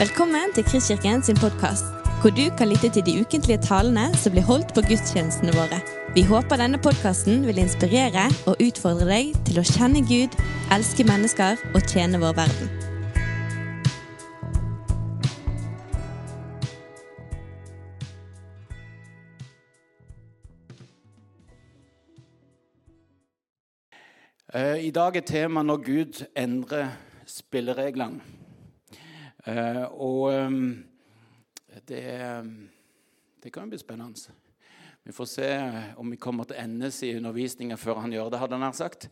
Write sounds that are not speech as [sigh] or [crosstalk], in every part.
Velkommen til Kristkirken sin podkast, hvor du kan lytte til de ukentlige talene som blir holdt på gudstjenestene våre. Vi håper denne podkasten vil inspirere og utfordre deg til å kjenne Gud, elske mennesker og tjene vår verden. Eh, I dag er tema 'Når Gud endrer spillereglene'. Eh, Og ehm, det, det kan jo bli spennende. Vi får se om vi kommer til endes i undervisninga før han gjør det. hadde han sagt.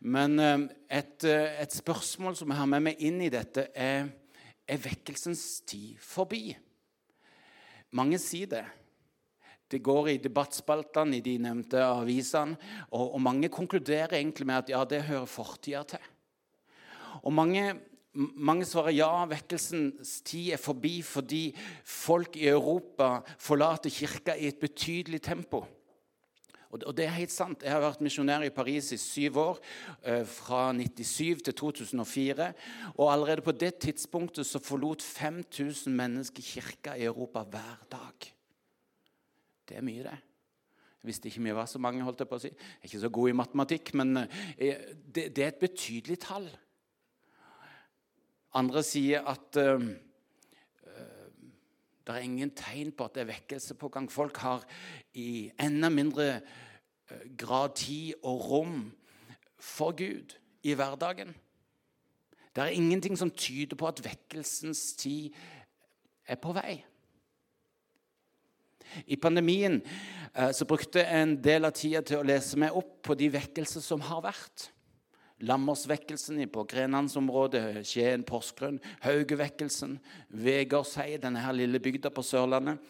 Men eh, et, et spørsmål som jeg har med meg inn i dette, er er vekkelsens tid forbi. Mange sier det. Det går i debattspaltene i de nevnte avisene, og, og, mange konkluderer egentlig med at ja, det hører fortida til. Og mange, mange svarer ja, vekkelsens tid er forbi fordi folk i Europa forlater kirka i et betydelig tempo. Og, det er helt sant. Jeg har vært misjonær i Paris i syv år, eh, fra 97 til 2004. Og allerede på det tidspunktet så forlot 5000 mennesker kirka i Europa hver dag. Det er mye, det. Jeg visste ikke vi var så mange. holdt Jeg på å si. Jeg er ikke så god i matematikk, men eh, det er et betydelig tall. Andre sier at uh, det er ingen tegn på at det er vekkelse på gang. Folk har i enda mindre grad tid og rom for Gud i hverdagen. Det er ingenting som tyder på at vekkelsens tid er på vei. I pandemien eh, så brukte jeg en del av tida til å lese meg opp på de vekkelser som har vært. Lammersvekkelsen på Grenlandsområdet, Skien, Porsgrunn. Haugevekkelsen, Vegårshei, denne her lille bygda på Sørlandet.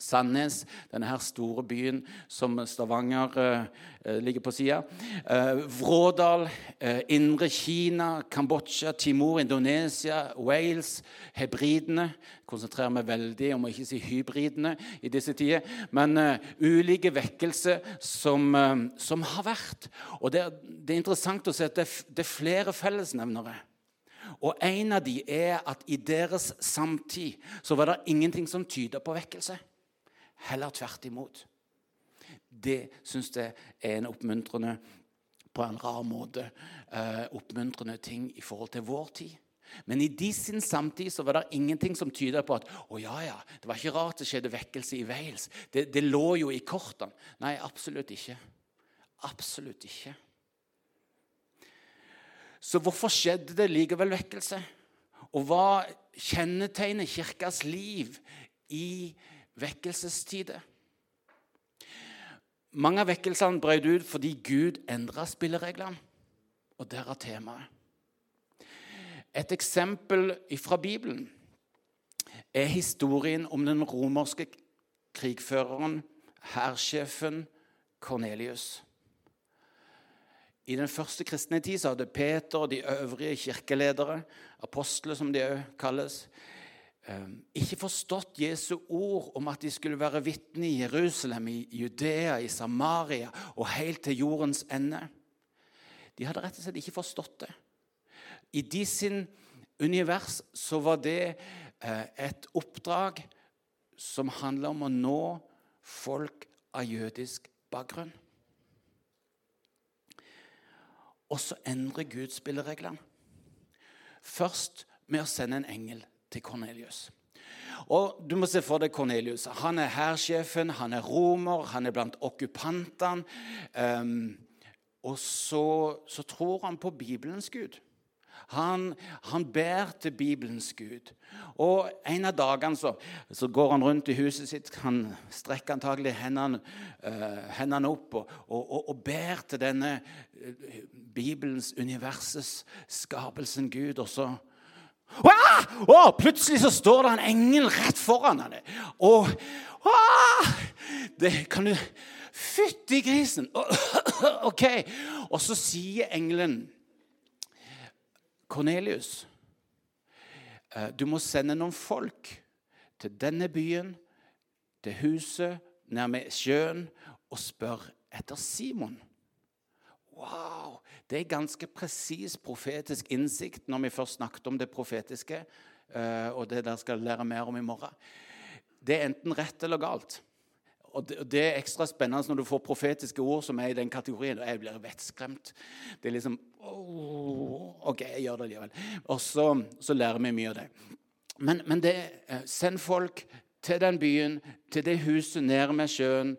Sandnes, denne her store byen som Stavanger eh, ligger på sida. Eh, Vrådal, eh, Indre Kina, Kambodsja, Timor, Indonesia, Wales, hebridene. Konsentrerer meg veldig om å ikke si hybridene i disse tider. Men uh, ulike vekkelser som, uh, som, har vært. Og det, det, er interessant å se at det, det er flere fellesnevnere. Og en av de er at i deres samtid så var det ingenting som tyder på vekkelse. Heller tvert imot. Det syns jeg er en oppmuntrende på en rar måte eh, oppmuntrende ting i forhold til vår tid. Men i de sin samtid så var det ingenting som tyder på at å ja, ja, det var ikke rart det skjedde vekkelse i Wales. Det, det lå jo i kortene. Nei, absolutt ikke. Absolutt ikke. Så hvorfor skjedde det likevel vekkelse? Og hva kjennetegner Kirkas liv i vekkelsestider. Mange av vekkelsene brøt ut fordi Gud endra spillereglene. Og der er temaet. Et eksempel fra Bibelen er historien om den romerske krigføreren, hærsjefen Kornelius. I den første kristne tid hadde Peter og de øvrige kirkeledere, apostler som de òg kalles, ikke forstått Jesu ord om at de skulle være vitne i Jerusalem, i Judea, i Samaria og helt til jordens ende. De hadde rett og slett ikke forstått det. I de sin univers så var det eh, et oppdrag som handla om å nå folk av jødisk bakgrunn. Og så endrer Gud spillereglene. Først med å sende en engel til Kornelius. Og du må se for deg Kornelius. Han er hærsjefen, han er romer, han er blant okkupantene. Um, og så, så, tror han på Bibelens Gud. Han, han, ber til Bibelens Gud. Og En av dagene så, så, går han rundt i huset sitt. Han strekker antagelig hendene, uh, hendene opp og, og, og, ber til denne uh, Bibelens, universets skapelsen Gud. Og så Ah! Oh, plutselig så står det en engel rett foran henne. Og ah! Det kan du Fytti grisen! [clears throat] OK. Og så sier engelen Kornelius, eh, du må sende noen folk til denne byen, til huset nærme sjøen, og spør etter Simon. Wow! Det er ganske presis profetisk innsikt når vi først snakket om det profetiske. eh, og det dere skal lære mer om i morgen, det er enten rett eller galt. Og det, det, er ekstra spennende når du får profetiske ord som er i den kategorien. og Jeg blir vettskremt. Det er liksom oh, OK, jeg gjør det likevel. Og så, så, lærer vi mye av det. Men, men det, eh, send folk til den byen, til det huset nede med sjøen.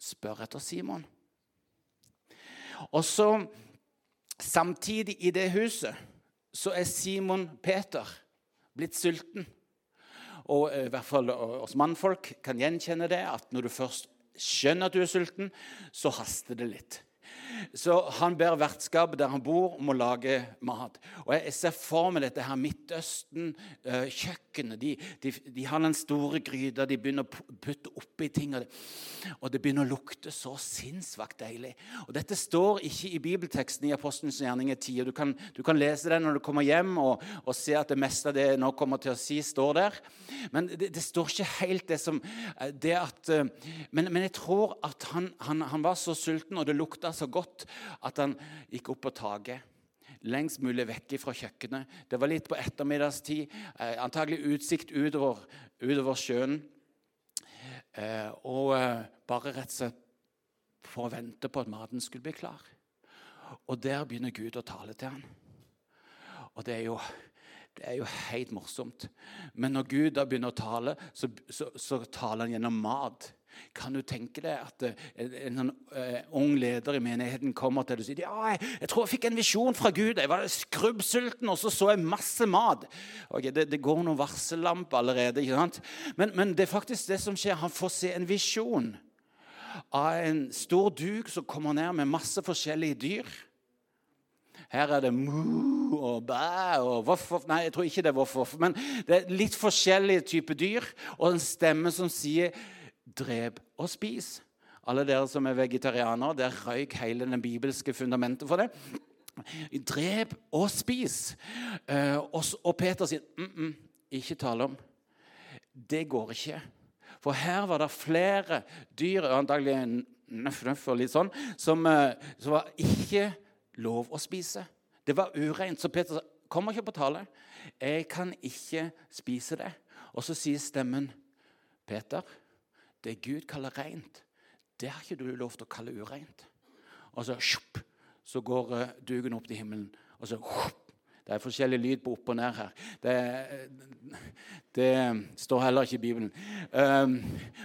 Spør etter Simon. Og så, samtidig i det huset, så er Simon Peter blitt sulten. Og eh, i hvert fall oss mannfolk kan gjenkjenne det, at når du først skjønner at du er sulten, så haster det litt. Så han ber vertskapet der han bor, om å lage mat. Og Jeg ser for meg dette her Midtøsten-kjøkkenet. De, de, de, har den store gryta, de begynner å putte oppi ting. Og det, og det begynner å lukte så sinnssvakt deilig. Og Dette står ikke i bibelteksten i Apostelens gjerninger 10. Du du kan lese den når du kommer hjem og, og se at det meste av det jeg nå kommer til å si, står der. Men det, det står ikke helt det som det at Men, men jeg tror at han, han, han var så sulten, og det lukta så godt godt at han gikk opp på taket. Lengst mulig vekk fra kjøkkenet. Det var litt på ettermiddagstid. Eh, antagelig utsikt utover, utover sjøen. Eh, og eh, bare rett og slett for å vente på at maten skulle bli klar. Og der begynner Gud å tale til ham. Og det er jo, det er jo helt morsomt. Men når Gud da begynner å tale, så, så, så taler han gjennom mat. Kan du tenke deg at eh, en, en, en uh, ung leder i menigheten kommer til deg og sier ja, jeg, jeg, tror jeg fikk en visjon fra Gud. Jeg var skrubbsulten, og så så jeg masse mat. Ok, det, det, går noen varsellamper allerede. ikke sant? Men, men, det er faktisk det som skjer. Han får se en visjon av en stor duk som kommer ned med masse forskjellige dyr. Her er det mu og bæ og voff, voff. Nei, jeg tror ikke det er voff, voff. Men det er litt forskjellige typer dyr, og en stemme som sier drep og spis. Alle dere som er vegetarianere, der røyk hele den bibelske fundamentet for det. Drep og spis. Eh, og Peter sier mm -mm, ikke tale om. Det går ikke. For her var det flere dyr, antagelig nøff, nøff og litt sånn, som, eh, som var ikke lov å spise. Det var ureint. Så Peter sa kommer ikke på tale. Jeg kan ikke spise det. Og så sier stemmen, Peter, det Gud kaller rent, det har ikke du lov til å kalle ureint. Og så, shup, så går uh, duken opp til himmelen, og så shup, Det er forskjellig lyd på opp og ned her. Det, det står heller ikke i Bibelen. Um,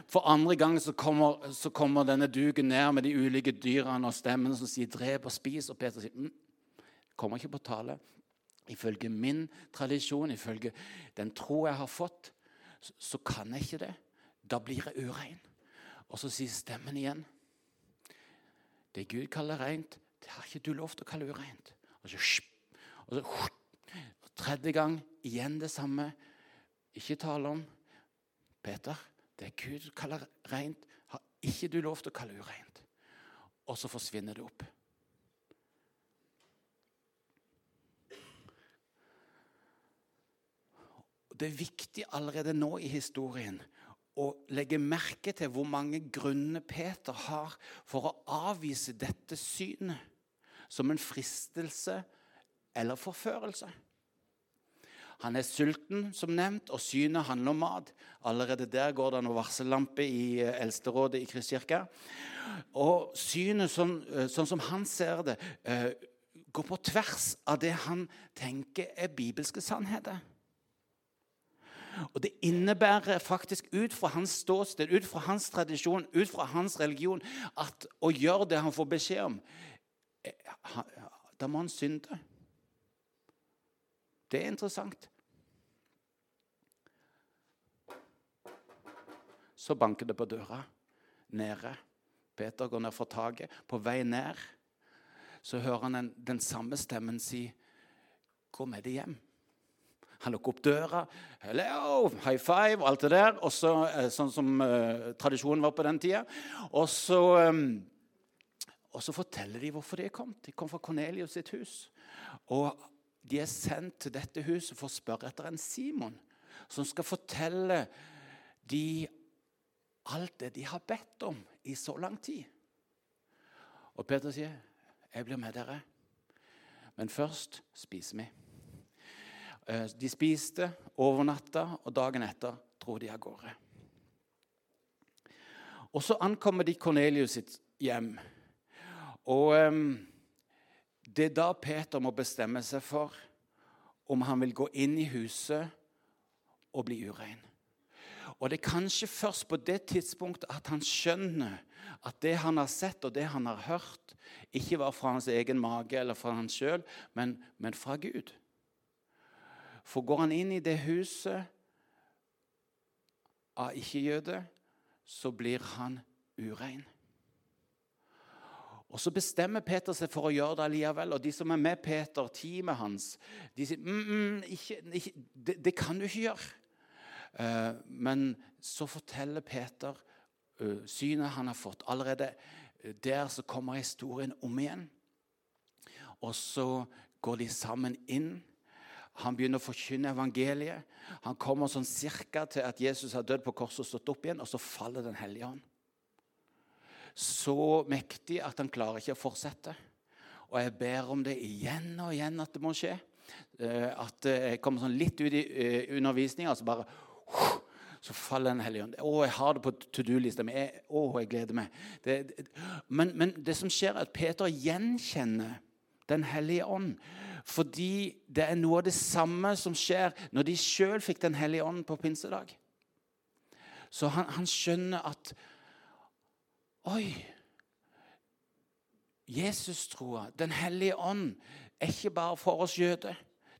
for andre gang så kommer, så kommer, denne duken ned med de ulike dyrene og stemmene som sier 'drep og spis'. Og Peter sier mm, kommer ikke på tale. Ifølge min tradisjon, ifølge den tro jeg har fått, så, så kan jeg ikke det. Da blir jeg urein. Og så sier stemmen igjen Det Gud kaller rent, det har ikke du lov til å kalle ureint. Og så, og så og Tredje gang igjen det samme. Ikke tale om Peter, det Gud kaller rent, har ikke du lov til å kalle ureint. Og så forsvinner det opp. Det er viktig allerede nå i historien å legge merke til hvor mange grunner Peter har for å avvise dette synet som en fristelse eller forførelse. Han er sulten, som nevnt, og synet handler om mat. Allerede der går det noen varsellampe i eh, Eldsterådet i Kristkirka. Og synet, sånn, sånn, som han ser det, eh, går på tvers av det han tenker er bibelske sannheter. Og Det innebærer faktisk ut fra hans ståsted, ut fra hans tradisjon, ut fra hans religion, at å gjøre det han får beskjed om eh, Da må han synde. Det er interessant. Så banker det på døra nede. Peter går ned fra taket. På vei ned så hører han den, den samme stemmen si 'Gå med deg hjem'. Han lukker opp døra. Hello, high five, alt det der. Også, eh, sånn som uh, tradisjonen var på den tida. Og så, um, og så forteller de hvorfor de kommet. De kom fra Cornelius sitt hus. Og de er sendt til dette huset for å spørre etter en Simon som skal fortelle de alt det de har bedt om i så lang tid. Og Peter sier, 'Jeg blir med dere, men først spiser vi.' Eh, de spiste, overnatta, og dagen etter dro de av gårde. Og så ankommer de Kornelius sitt hjem. Og um, det er da Peter må bestemme seg for om han vil gå inn i huset og bli urein. Og det er kanskje først på det tidspunktet at han skjønner at det han har sett og det han har hørt, ikke var fra hans egen mage eller fra han sjøl, men, men fra Gud. For går han inn i det huset av ikke-jøde, så blir han urein. Og Så bestemmer Peter seg for å gjøre det allikevel. Og de som er med Peter, teamet hans, de sier mm, mm, ikke, ikke, det, det, kan du ikke gjøre. Uh, men så forteller Peter uh, synet han har fått. Allerede uh, der så kommer historien om igjen. Og så går de sammen inn han begynner å forkynne evangeliet. Han kommer sånn cirka til at Jesus har dødd på korset og stått opp igjen, og så faller Den hellige ånd. Så mektig at han klarer ikke å fortsette. Og jeg ber om det igjen og igjen at det må skje. Eh, at jeg kommer sånn litt ut i eh, undervisninga, og så bare så faller Den hellige ånd. Å, jeg har det på to do-lista mi. Å, jeg gleder meg. Det, det, men, men, det som skjer, er at Peter gjenkjenner Den hellige ånd. Fordi det er noe av det samme som skjer når de sjøl fikk Den hellige ånd på pinsedag. Så han, han skjønner at Oi! Jesus-troa, Den hellige ånd, er ikke bare for oss jøder.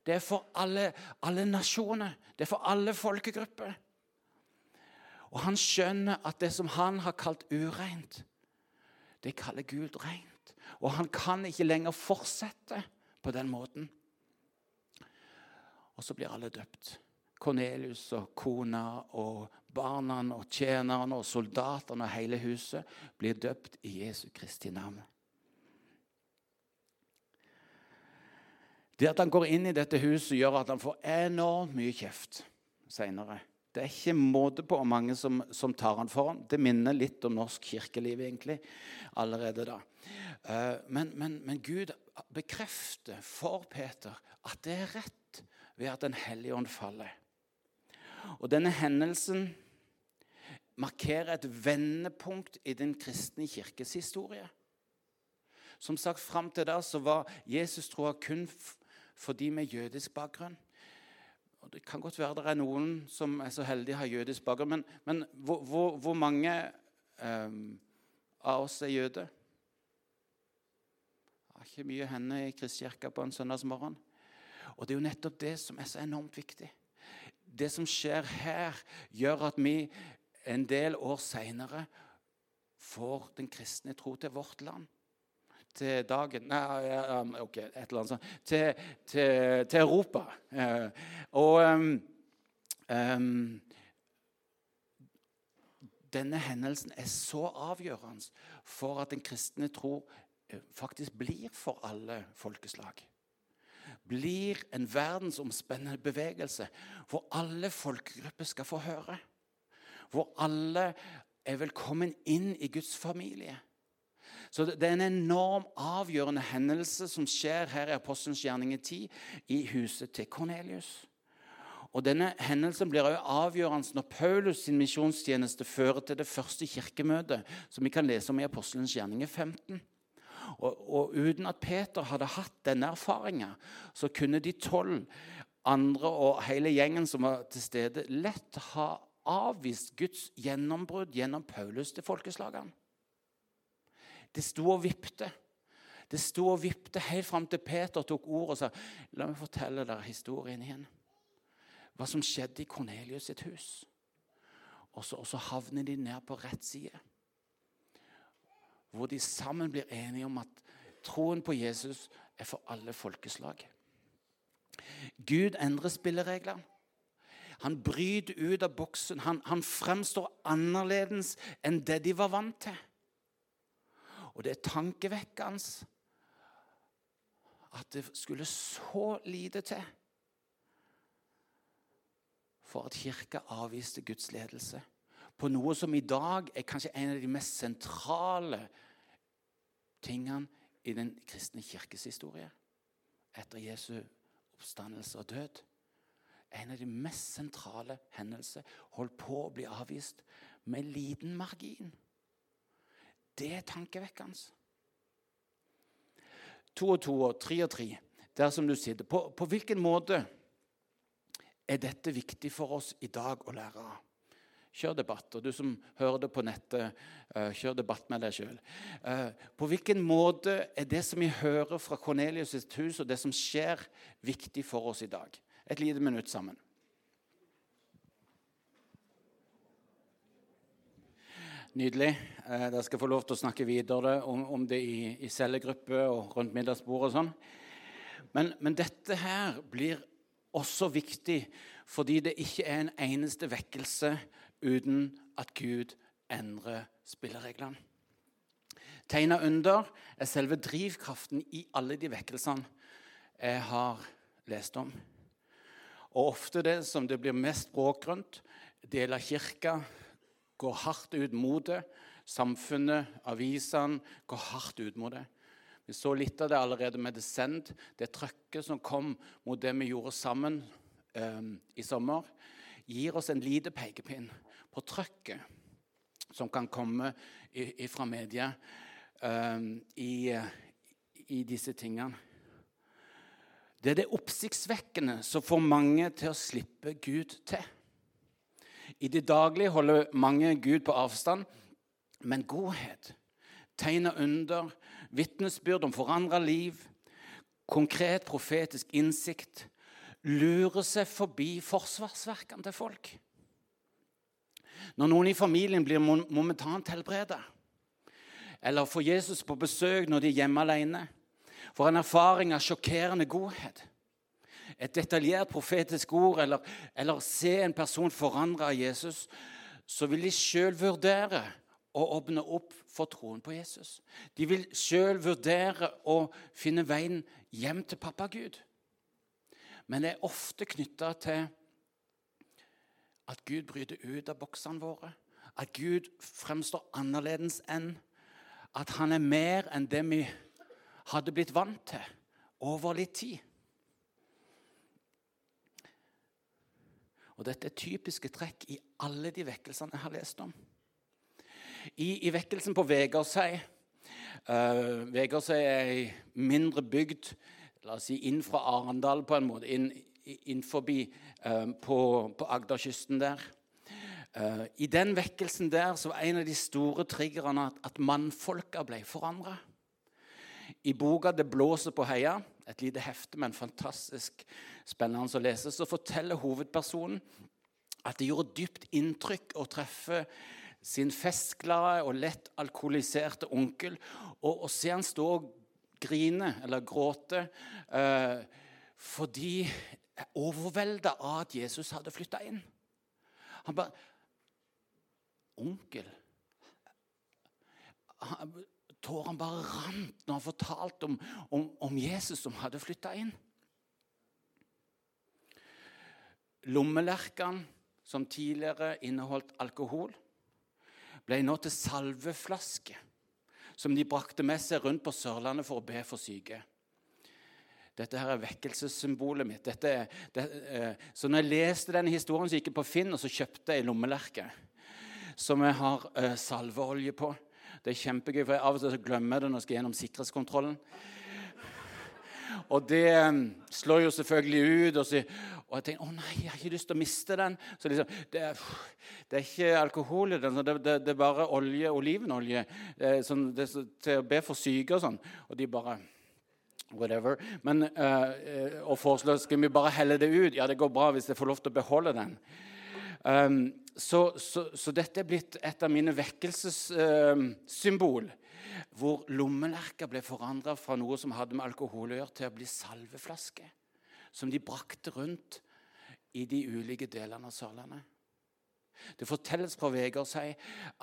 Det er for alle, alle nasjoner. Det er for alle folkegrupper. Og han skjønner at det som han har kalt ureint, det kaller Gud reint. Og han kan ikke lenger fortsette på den måten. Og så blir alle døpt. Kornelius og kona og barna og tjenerne og soldatene og hele huset blir døpt i Jesu Kristi navn. Det at han går inn i dette huset, gjør at han får enormt mye kjeft seinere. Det er ikke måte på mange som, som tar han for ham. Det minner litt om norsk kirkeliv egentlig, allerede da. Uh, men, men, men Gud bekrefter for Peter at det er rett ved at Den hellige ånd faller. Og denne hendelsen markerer et vendepunkt i den kristne kirkes historie. Som sagt, Fram til da så var Jesus troa kun for de med jødisk bakgrunn. Og Det kan godt være det er noen som er så heldige å ha jødisk bakgrunn, men, men hvor, hvor, hvor, mange um, av oss er jøder? Det er ikke mye hender i Kristkirka på en søndagsmorgen. Og det er jo nettopp det som er så enormt viktig. Det som skjer her, gjør at vi en del år seinere får den kristne tro til vårt land. Til dagen Nei, ok, et eller annet sånt. Til, til, til Europa. Eh, og um, denne hendelsen er så avgjørende for at den kristne tro Eh, faktisk blir for alle folkeslag. Blir en verdensomspennende bevegelse hvor alle folkegrupper skal få høre. Hvor alle er velkommen inn i Guds familie. Så Det er en enorm avgjørende hendelse som skjer her i Apostelens gjerninger 10, i huset til Kornelius. Og Denne hendelsen blir også avgjørende når Paulus sin misjonstjeneste fører til det første kirkemøtet, som vi kan lese om i Apostelens gjerninger 15. Og, og, uten at Peter hadde hatt denne erfaringa, så kunne de tolv andre og hele gjengen som var til stede, lett ha avvist Guds gjennombrudd gjennom Paulus til folkeslagene. Det sto og vippte. Det sto og vippte helt fram til Peter tok ordet og sa La meg fortelle dere historien igjen. Hva som skjedde i Kornelius sitt hus. Og så, og så havner de ned på rett side hvor de sammen blir enige om at troen på Jesus er for alle folkeslag. Gud endrer spillereglene. Han bryter ut av boksen. Han, han fremstår annerledes enn det de var vant til. Og det er tankevekkende at det skulle så lite til for at kirka avviste Guds ledelse på noe som i dag er kanskje en av de mest sentrale tingene i den kristne kirkes historie etter Jesu oppstandelse og død. en av de mest sentrale hendelser holdt på å bli avvist med liten margin. Det er tankevekkende. To og to og tre og tre, der som du sitter. På, på hvilken måte er dette viktig for oss i dag å lære av? Kjør debatt. Og du som hører det på nettet, uh, kjør debatt med deg sjøl. Eh, på hvilken måte er det som vi hører fra Kornelius' hus, og det som skjer, viktig for oss i dag? Et lite minutt sammen. Nydelig. Eh, dere skal få lov til å snakke videre om, om det i, i cellegruppe og rundt middagsbordet og sånn. Men, men dette her blir også viktig fordi det ikke er en eneste vekkelse uten at Gud endrer spillereglene. Tegna under er selve drivkraften i alle de vekkelsene jeg har lest om. Og ofte det som det blir mest bråk rundt, deler kirka går hardt ut mot det. Samfunnet, avisene går hardt ut mot det. Vi så litt av det allerede med Descend, det trøkket som kom mot det vi gjorde sammen um, i sommer, gir oss en lite pekepinn på trøkket som kan komme fra media um, i, i, disse tingene. Det er det oppsiktsvekkende som får mange til å slippe Gud til. I det daglige holder mange Gud på avstand, men godhet, tegn og under, vitnesbyrd om forandra liv, konkret profetisk innsikt lurer seg forbi forsvarsverkene til folk. Når noen i familien blir momentant helbredet, eller får Jesus på besøk når de er hjemme alene, får en erfaring av sjokkerende godhet, et detaljert profetisk ord, eller, eller se en person forandre av Jesus, så vil de sjøl vurdere å åpne opp for troen på Jesus. De vil sjøl vurdere å finne veien hjem til pappa Gud. Men det er ofte knytta til at Gud bryter ut av boksene våre. At Gud fremstår annerledes enn at han er mer enn det vi hadde blitt vant til over litt tid. Og Dette er typiske trekk i alle de vekkelsene jeg har lest om. I, i vekkelsen på Vegårshei uh, Vegårshei er ei mindre bygd la oss si, inn fra Arendal på en måte, inn, inn forbi uh, på, på Agderkysten der. Uh, I den vekkelsen der så var en av de store triggerne at, at mannfolka ble forandra. I boka 'Det blåser på heia', et lite hefte, men fantastisk spennende å lese, så forteller hovedpersonen at det gjorde dypt inntrykk å treffe sin festglade og lett alkoholiserte onkel og, og se han stå og grine eller gråte eh, fordi overvelda av at Jesus hadde flytta inn. Han bare Onkel Tårene bare rant når han fortalte om, om, om Jesus som hadde flytta inn. Lommelerkene, som tidligere inneholdt alkohol, ble nå til salveflasker som de brakte med seg rundt på Sørlandet for å be for syke. Dette her er vekkelsessymbolet mitt. Dette det, eh, så når jeg leste denne historien, så gikk jeg på Finn og så kjøpte jeg lommelerke som jeg har eh, salveolje på. Det er kjempegøy, for jeg av og til glemmer jeg det når jeg skal gjennom sikkerhetskontrollen. Og det um, slår jo selvfølgelig ut. Og, så, og jeg tenker å nei, jeg har ikke lyst til å miste den. Så liksom, det, er, det er ikke alkohol i den, det, det, det, er bare olje, olivenolje. Sånn, til å be for syke og sånn. Og de bare Whatever. Men, uh, og foreslår skal vi bare helle det ut. Ja, det går bra hvis jeg får lov til å beholde den. Um, så, så, så, dette er blitt et av mine vekkelsessymbol. Uh, hvor lommelerka ble forandra fra noe som hadde med alkohol å gjøre, til å bli salveflaske. Som de brakte rundt i de ulike delene av Sørlandet. Det fortelles fra Vegard seg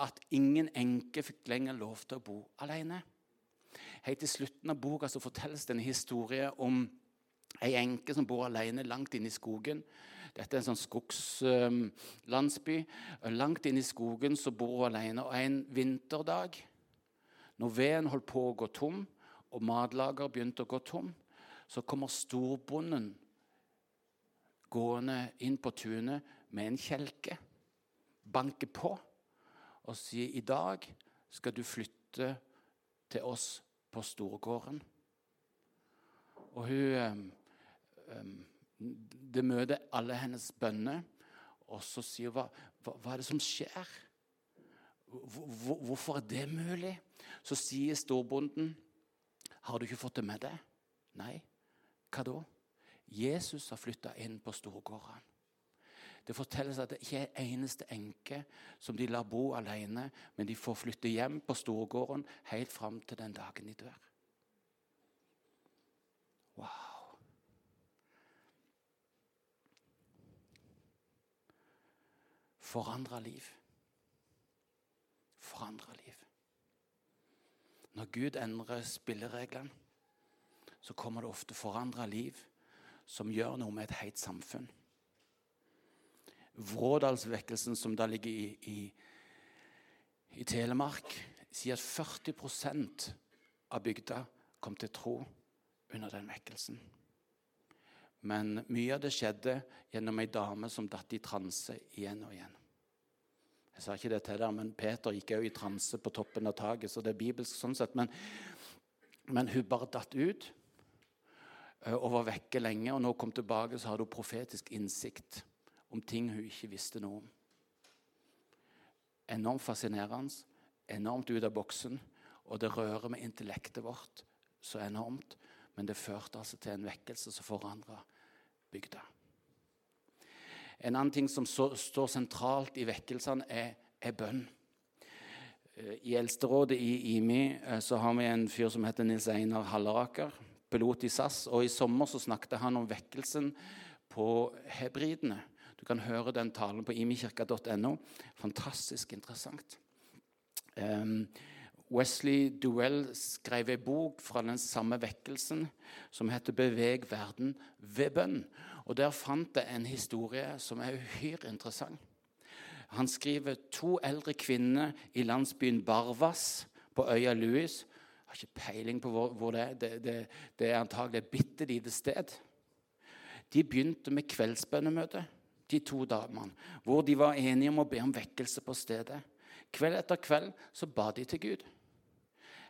at ingen enke fikk lenger lov til å bo alene. Helt til slutten av boka så fortelles det en historie om ei enke som bor alene langt inne i skogen. Dette er en sånn skogslandsby. langt inne i skogen så bor hun alene. Og en vinterdag når veden holdt på å gå tom, og matlager begynte å gå tom, så kommer storbonden gående inn på tunet med en kjelke, banker på og sier i dag skal du flytte til oss på Storgården. Og hun um, Det møter alle hennes bønner. Og så sier hun hva, hva, hva er det som skjer? Hvor, hvorfor er det mulig? Så sier storbonden, har du ikke fått det med deg? Nei. Hva da? Jesus har flytta inn på storgården. Det fortelles at det ikke er eneste enke som de lar bo alene, men de får flytte hjem på storgården helt fram til den dagen de dør. Wow. Forandra liv. Forandra liv. Når Gud endrer spillereglene, så kommer det ofte forandra liv som gjør noe med et helt samfunn. Vrådalsvekkelsen, som da ligger i, i, i Telemark, sier at 40% av bygda kom til tro under den vekkelsen. Men mye av det skjedde gjennom ei dame som datt i transe igjen og igjen. Jeg sa ikke det til deg, men Peter gikk òg i transe på toppen av taket, så det er bibelsk sånn sett. Men, men hun bare datt ut eh, og var vekke lenge. Og nå kom tilbake, så hadde hun profetisk innsikt om ting hun ikke visste noe om. Enormt fascinerende, enormt ut av boksen, og det rører med intellektet vårt så enormt. Men det førte altså til en vekkelse som forandra bygda. En annen ting som så, står sentralt i vekkelsene, er, er bønn. Eh, I Eldsterådet i IMI eh, så har vi en fyr som heter Nils Einar Halleraker, pilot i SAS. og I sommer så snakket han om vekkelsen på hebridene. Du kan høre den talen på imikirka.no. Fantastisk interessant. Um, Wesley Duell skrev en bok fra den samme vekkelsen som heter 'Beveg verden ved bønn'. Og Der fant jeg en historie som er uhyre interessant. Han skriver to eldre kvinner i landsbyen Barvas på øya Louis. Jeg har ikke peiling på hvor, hvor det er. Det, det, det er antagelig et bitte lite sted. De begynte med kveldsbønnemøte, de to damene, hvor de var enige om å be om vekkelse på stedet. Kveld etter kveld så ba de til Gud.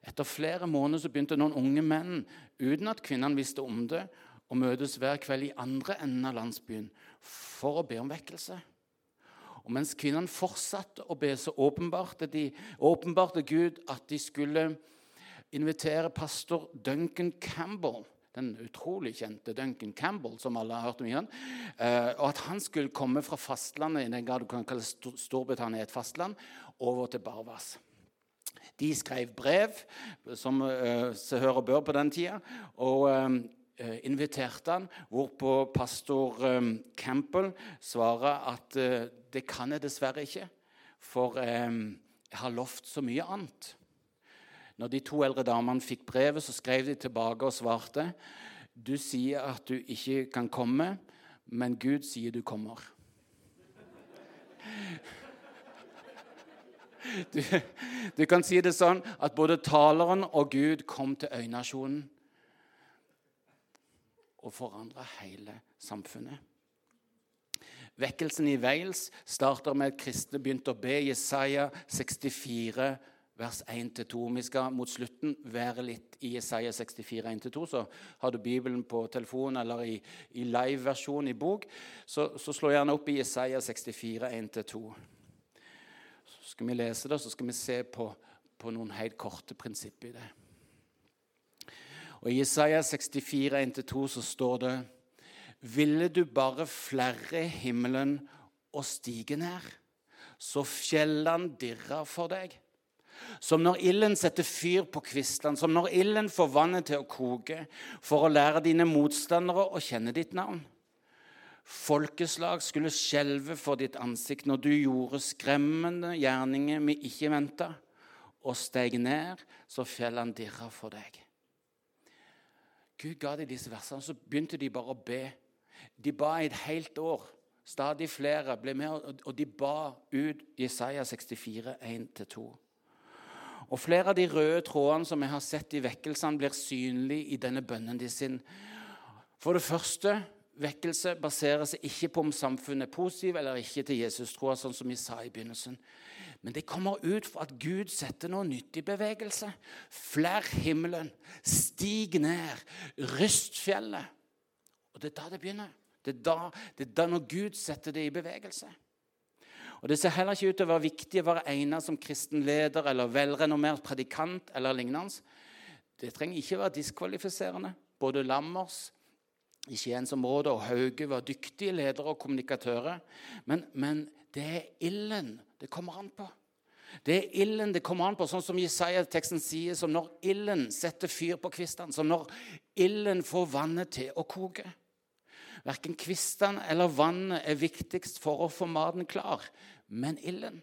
Etter flere måneder så begynte noen unge menn, uten at kvinnene visste om det, å møtes hver kveld i andre enden av landsbyen for å be om vekkelse. Og Mens kvinnene fortsatte å be, så åpenbarte, de, åpenbarte Gud at de skulle invitere pastor Duncan Campbell den utrolig kjente Duncan Campbell, som alle har hørt om igjen, eh, og at han skulle komme fra fastlandet i den grad du kan kalle Storbritannia et fastland, over til Barvas. De skrev brev, som se hører bør på den tida, og uh, inviterte han, hvorpå pastor Campbell svarer at det kan jeg dessverre ikke, for jeg har lovt så mye annet. Når de to eldre damene fikk brevet, så skrev de tilbake og svarte du sier at du ikke kan komme, men Gud sier du kommer. Du, du, kan si det sånn at både taleren og Gud kom til øynasjonen og forandra hele samfunnet. Vekkelsen i Wales starter med at kristne begynte å be Jesaja 64, vers 1-2. Vi skal mot slutten være litt i Jesaja 64, 1-2. Så har du Bibelen på telefon eller i, i live-versjon i bok, så, så slå gjerne opp i Jesaja 64, 1-2 skal vi lese det, så skal vi se på, på noen helt korte prinsipper i det. Og I Isaiah 64, 1-2 så står det Ville du bare flere himmelen og stige ned, så fjellene dirrer for deg. Som når ilden setter fyr på kvistene, som når ilden får vannet til å koke, for å lære dine motstandere å kjenne ditt navn. Folkeslag skulle skjelve for ditt ansikt når du gjorde skremmende gjerninger vi ikke venta, og steg ned, så fjellene dirra for deg. Gud ga dem disse versene, så begynte de bare å be. De ba i et helt år. Stadig flere ble med, og de ba ut Jesaja 64, 1-2. Og Flere av de røde trådene som jeg har sett i vekkelsene, blir synlige i denne bønnen de sin. For det første vekkelse baserer seg ikke på om samfunnet er positivt eller ikke til Jesus-troa, sånn som vi sa i begynnelsen. Men det kommer ut fra at Gud setter noe nytt i bevegelse. Flær himmelen, stig ned, ryst fjellet. Og det er da det begynner. Det er da, det er da når Gud setter det i bevegelse. Og Det ser heller ikke ut til å være viktig å være egnet som kristen leder eller velrenommert predikant eller lignende. Det trenger ikke være diskvalifiserende. Både Lammers i Skiensområdet og Hauge var dyktige ledere og kommunikatører. Men, men det er ilden det kommer an på. Det er ilden det kommer an på, sånn som Jesaja-teksten sier, som når ilden setter fyr på kvistene, som når ilden får vannet til å koke. Verken kvistene eller vannet er viktigst for å få maten klar, men ilden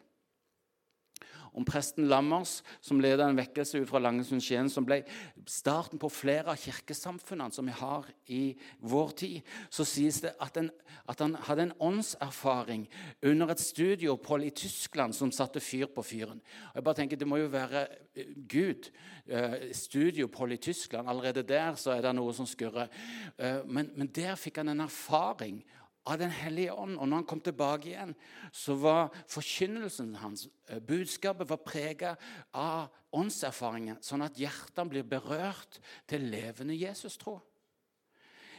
om presten Lammers, som leda en vekkelse ut fra Langesund-Skien, som ble starten på flere av kirkesamfunnene som vi har i vår tid, så sies det at, en, at han hadde en åndserfaring under et studieopphold i Tyskland som satte fyr på fyren. Og jeg bare tenker, Det må jo være eh, Gud. Eh, studieopphold i Tyskland, allerede der så er det noe som skurrer. Eh, men, men der fikk han en erfaring av Den hellige ånd. Og når han kom tilbake igjen, så var forkynnelsen hans, eh, budskapet, var prega av åndserfaringen, sånn at hjertene blir berørt til levende Jesus-tro.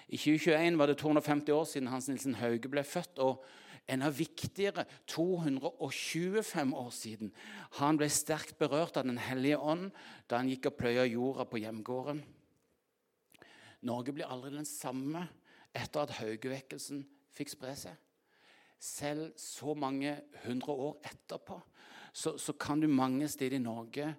I 2021 var det 250 år siden Hans Nilsen Hauge ble født. og enda viktigere 225 år siden. Han ble sterkt berørt av Den hellige ånd da han gikk og pløya jorda på hjemgården. Norge blir aldri den samme etter at Haugevekkelsen fikk spre seg. Selv så mange hundre år etterpå så, så kan du mange steder i Norge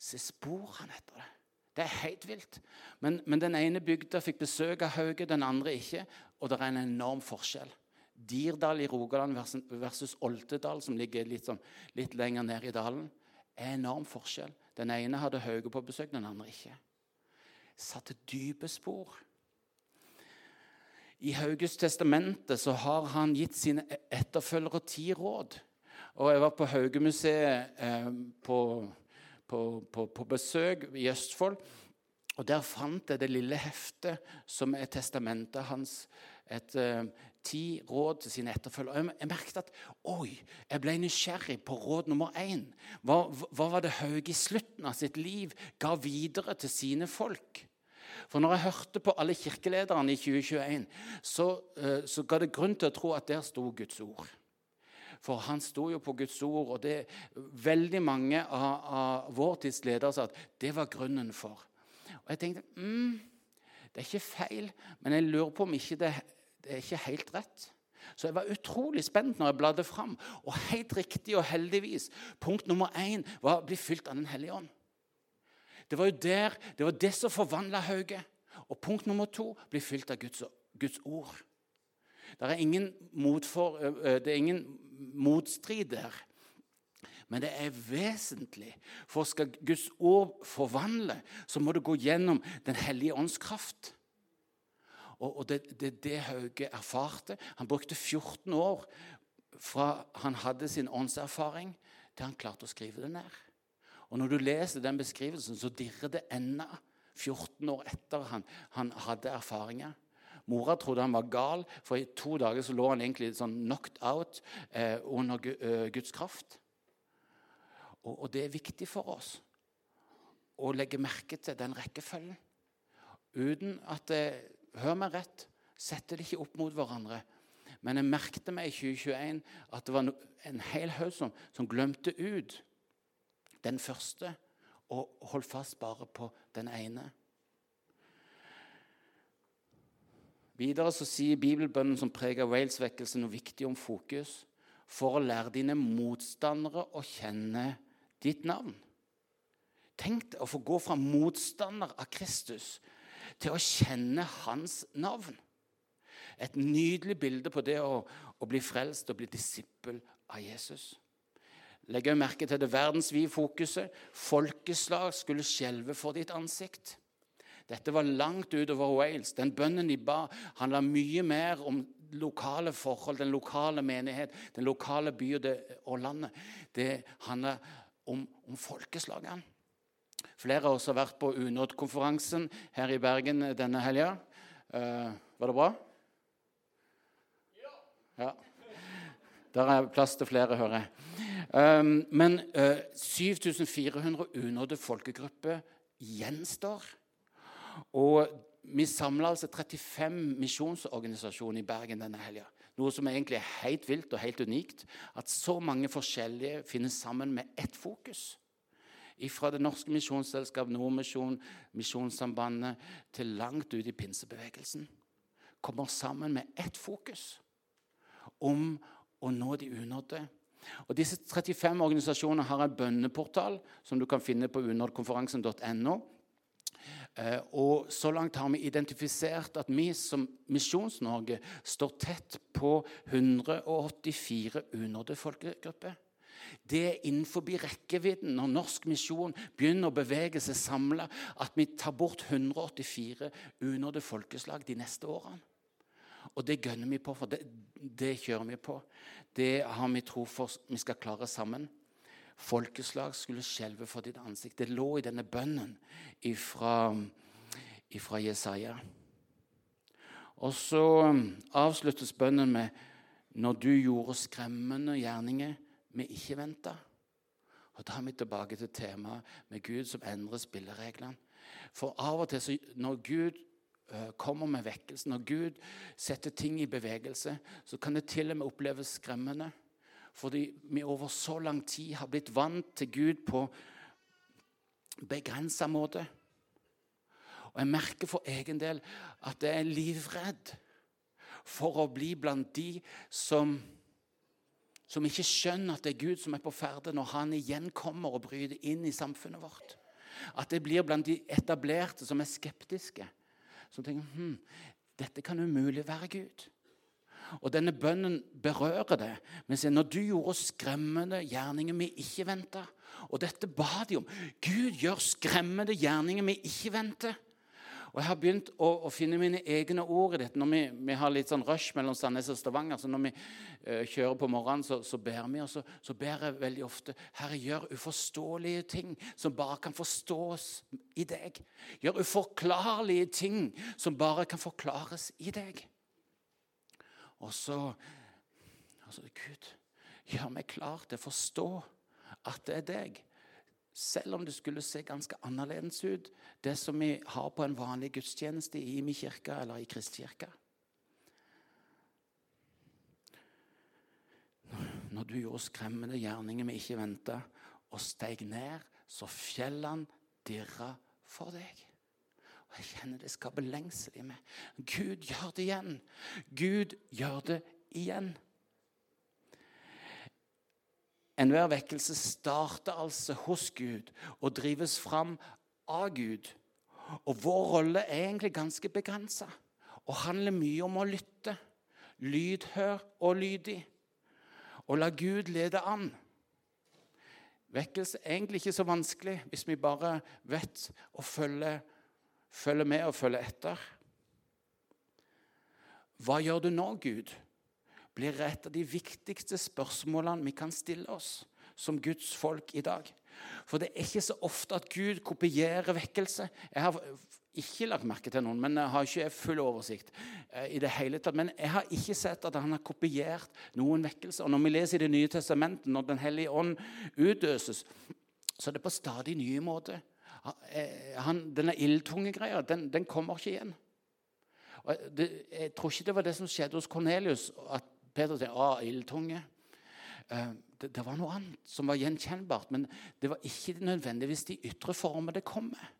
se sporene etter det. Det er helt vilt. Men, men, den ene bygda fikk besøk av Hauge, den andre ikke. Og det er en enorm forskjell. Dirdal i Rogaland versus Oltedal, som ligger litt, sånn, litt lenger ned i dalen, er enorm forskjell. Den ene hadde Hauge på besøk, den andre ikke. Satte dype spor. I Hauges testamente så har han gitt sine etterfølgere ti råd. Og Jeg var på Haugemuseet eh, på, på, på, på, besøk i Østfold. og Der fant jeg det lille heftet som er testamentet hans. Et eh, ti råd til sine etterfølgere. Jeg, jeg merket at oi, jeg ble nysgjerrig på råd nummer én. Hva, hva var det Hauge i slutten av sitt liv ga videre til sine folk? For når jeg hørte på alle kirkelederne i 2021, så, eh, så ga det grunn til å tro at der sto Guds ord. For han sto jo på Guds ord, og det veldig mange av, av vår tids ledere sa at det var grunnen for. Og jeg tenkte mm, det er ikke feil, men jeg lurer på om ikke det, det er ikke helt rett. Så jeg var utrolig spent når jeg bladde fram. Og helt riktig og heldigvis, punkt nummer én var å bli fylt av Den hellige ånd. Det var jo der, det var det som forvandla Hauge. Og punkt nummer to blir fylt av Guds, Guds ord. Er, motfor, det er ingen motstrid der. Men det er vesentlig. For skal Guds ord forvandle, så må det gå gjennom Den hellige ånds kraft. Og det er det, det Hauge erfarte. Han brukte 14 år fra han hadde sin åndserfaring, til han klarte å skrive det ned. Og Når du leser den beskrivelsen, så dirrer det ennå 14 år etter han, han hadde erfaringer. Mora trodde han var gal, for i to dager så lå han egentlig sånn knocked out eh, under uh, Guds kraft. Og, og, det er viktig for oss å legge merke til den rekkefølgen. Uten at det, Hør meg rett, setter det ikke opp mot hverandre. Men jeg merket meg i 2021 at det var en hel haug som, som glemte ut den første, og hold fast bare på den ene. Videre så sier bibelbønnen som preger Wales-vekkelsen, noe viktig om fokus. For å lære dine motstandere å kjenne ditt navn. Tenk deg å få gå fra motstander av Kristus til å kjenne hans navn. Et nydelig bilde på det å, å bli frelst og bli disippel av Jesus. Legg merke til det verdensvide fokuset. Folkeslag skulle skjelve for ditt ansikt. Dette var langt utover Wales. Den bønnen de ba, handla mye mer om lokale forhold, den lokale menighet, den lokale by og landet. Det handla om, om folkeslagene. Flere av oss har vært på Unådd-konferansen her i Bergen denne helga. Uh, var det bra? Ja. Der er plass til flere, hører jeg. Um, men uh, 7400 unådde folkegrupper gjenstår. Og vi samla altså 35 misjonsorganisasjoner i Bergen denne helga. Noe som egentlig er helt vilt og helt unikt. At så mange forskjellige finnes sammen med ett fokus. Fra Det norske misjonsselskap, Nordmisjon, Misjonssambandet til langt ut i pinsebevegelsen. Kommer sammen med ett fokus om å nå de unådde. Og Disse 35 organisasjonene har en bønneportal som du kan finne på unådkonferansen.no. Eh, og Så langt har vi identifisert at vi som Misjons-Norge står tett på 184 unådde folkegrupper. Det er innenfor rekkevidden når norsk misjon begynner å bevege seg samla, at vi tar bort 184 unådde folkeslag de neste årene. Og det gønner vi på, for det, det kjører vi på. Det har vi tro for vi skal klare sammen. Folkeslag skulle skjelve for ditt ansikt. Det lå i denne bønnen ifra, ifra Jesaja. Og så um, avsluttes bønnen med 'Når du gjorde skremmende gjerninger vi ikke venta'. Og Da er vi tilbake til temaet med Gud som endrer spillereglene. For av og til, når Gud kommer med vekkelse, når Gud setter ting i bevegelse, så kan det til og med oppleves skremmende. Fordi vi over så lang tid har blitt vant til Gud på begrensa måte. Og jeg merker for egen del at jeg er livredd for å bli blant de som, som ikke skjønner at det er Gud som er på ferde når han igjen kommer og bryter inn i samfunnet vårt. At det blir blant de etablerte som er skeptiske som tenker hm, dette kan umulig være Gud. Og denne bønnen berører det. Men se, når du gjorde skremmende gjerninger vi ikke venta Og dette ba de om. Gud gjør skremmende gjerninger vi ikke venter. Og Jeg har begynt å, å, finne mine egne ord i dette. Når vi, vi har litt sånn rush mellom Sandnes og Stavanger, så når vi uh, kjører på morgenen, så, så ber vi, og så, så, ber jeg veldig ofte Herre, gjør uforståelige ting som bare kan forstås i deg. Gjør uforklarlige ting som bare kan forklares i deg. Og så altså, Gud, gjør meg klar til å forstå at det er deg selv om det skulle se ganske annerledes ut, det som vi har på en vanlig gudstjeneste i min kirke eller i Kristkirka. Når du gjorde skremmende gjerninger vi ikke venta, og steg ned, så fjellene dirra for deg. Og Jeg kjenner det skaper lengsel i meg. Gud gjør det igjen. Gud gjør det igjen. Enhver vekkelse starter altså hos Gud og drives fram av Gud. Og vår rolle er egentlig ganske begrensa og handler mye om å lytte, lydhør og lydig. Og la Gud lede an. Vekkelse er egentlig ikke så vanskelig hvis vi bare vet å følge, følge med og følge etter. Hva gjør du nå, Gud? Blir et av de viktigste spørsmålene vi kan stille oss som Guds folk i dag. For det er ikke så ofte at Gud kopierer vekkelse. Jeg har ikke lagt merke til noen, men jeg har ikke full oversikt. Eh, i det hele tatt. Men jeg har ikke sett at han har kopiert noen vekkelse. Og når vi leser i Det nye testamentet, når Den hellige ånd utøses, så er det på stadig nye måter. Eh, han, denne ildtunge greia, den, den kommer ikke igjen. Det, jeg tror ikke det var det som skjedde hos Kornelius, at Peter sier ah, ildtunge. Eh, det, det, var noe annet som var gjenkjennbart, men det var ikke nødvendigvis de ytre former det kom med.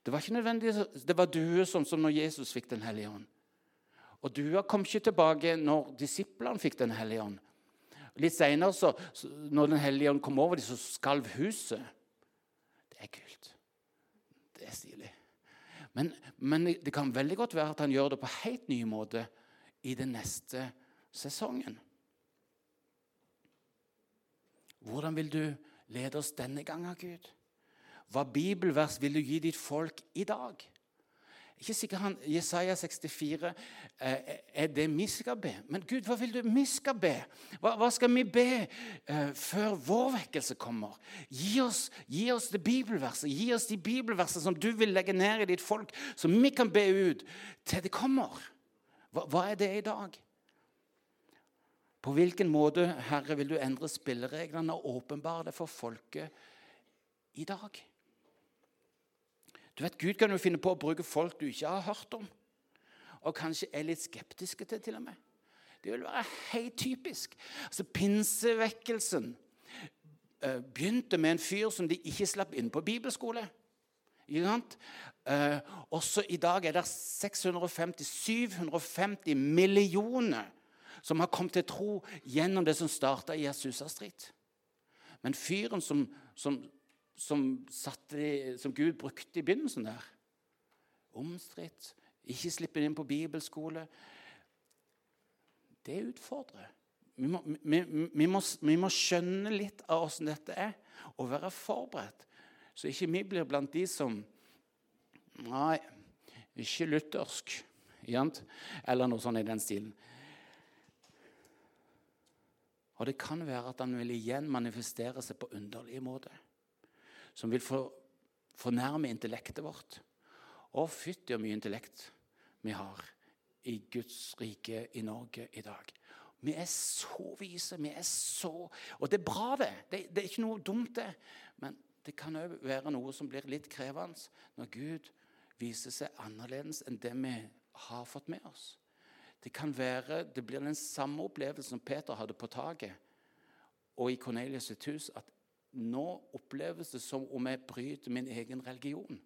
Det var ikke nødvendigvis, det var due sånn som når Jesus fikk Den hellige ånd. Og dua kom ikke tilbake når disiplene fikk Den hellige ånd. Litt seinere, når Den hellige ånd kom over dem, så skalv huset. Det er kult. Det er stilig. Men, men, det kan veldig godt være at han gjør det på helt ny måte i det neste sesongen. Hvordan vil du lede oss denne gangen, Gud? Hva bibelvers vil du gi ditt folk i dag? Ikke sikkert han, Jesaja 64 eh, er det vi skal be. Men Gud, hva vil du vi skal be? Hva, hva skal vi be eh, før vår vekkelse kommer? Gi oss, gi oss det bibelverset. Gi oss de bibelversene som du vil legge ned i ditt folk, som vi kan be ut til det kommer. Hva, hva er det i dag? På hvilken måte, Herre, vil du endre spillereglene og åpenbare det for folket i dag? Du vet, Gud kan jo finne på å bruke folk du ikke har hørt om, og kanskje er litt skeptiske til, til og med. Det vil være helt typisk. Altså, Pinsevekkelsen uh, begynte med en fyr som de ikke slapp inn på bibelskole. Uh, også i dag er det 650-750 millioner som har kommet til tro gjennom det som starta i Street. Men fyren som, som, som, satte, som, Gud brukte i begynnelsen der Omstridt, ikke slippe inn på bibelskole Det utfordrer. Vi må, vi, vi, må, vi må, skjønne litt av åssen dette er, og være forberedt. Så ikke vi blir blant de som Nei, ikke luthersk. Eller noe sånt i den stilen. Og det kan være at han vil igjen manifestere seg på underlige måter. Som vil for, fornærme intellektet vårt. Å, fytti hvor mye intellekt vi har i Guds rike i Norge i dag. Vi er så vise. vi er så... Og det er bra, det. Det, det er ikke noe dumt, det. Men det kan òg være noe som blir litt krevende når Gud viser seg annerledes enn det vi har fått med oss. Det kan være, det blir den samme opplevelsen som Peter hadde på taket og i Cornelius sitt hus. At nå oppleves det som om jeg bryter min egen religion,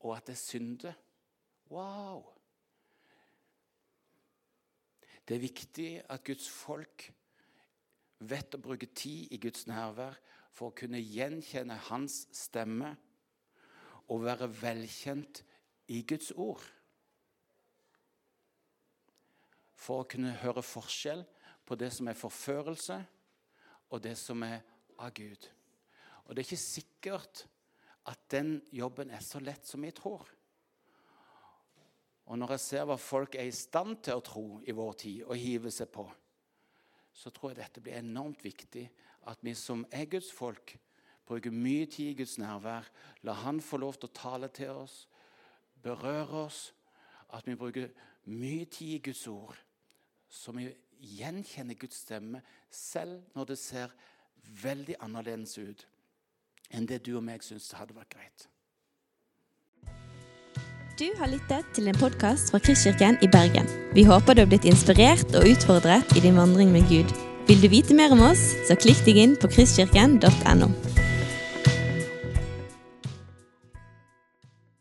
og at jeg synder. Wow! Det er viktig at Guds folk vet å bruke tid i Guds nærvær for å kunne gjenkjenne Hans stemme og være velkjent i Guds ord. For å kunne høre forskjell på det som er forførelse, og det som er av Gud. Og det er ikke sikkert at den jobben er så lett som vi tror. Og når jeg ser hva folk er i stand til å tro i vår tid og hive seg på, så tror jeg dette blir enormt viktig. At vi som er Guds folk, bruker mye tid i Guds nærvær. La Han få lov til å tale til oss, berøre oss. At vi bruker mye tid i Guds ord, vi gjenkjenner Guds stemme, selv når det ser veldig annerledes ut enn det du og meg syns hadde vært greit. Du har lyttet til en podkast fra Kristkirken i Bergen. Vi håper du har blitt inspirert og utfordret i din vandring med Gud. Vil du vite mer om oss, så klikk deg inn på kristkirken.no.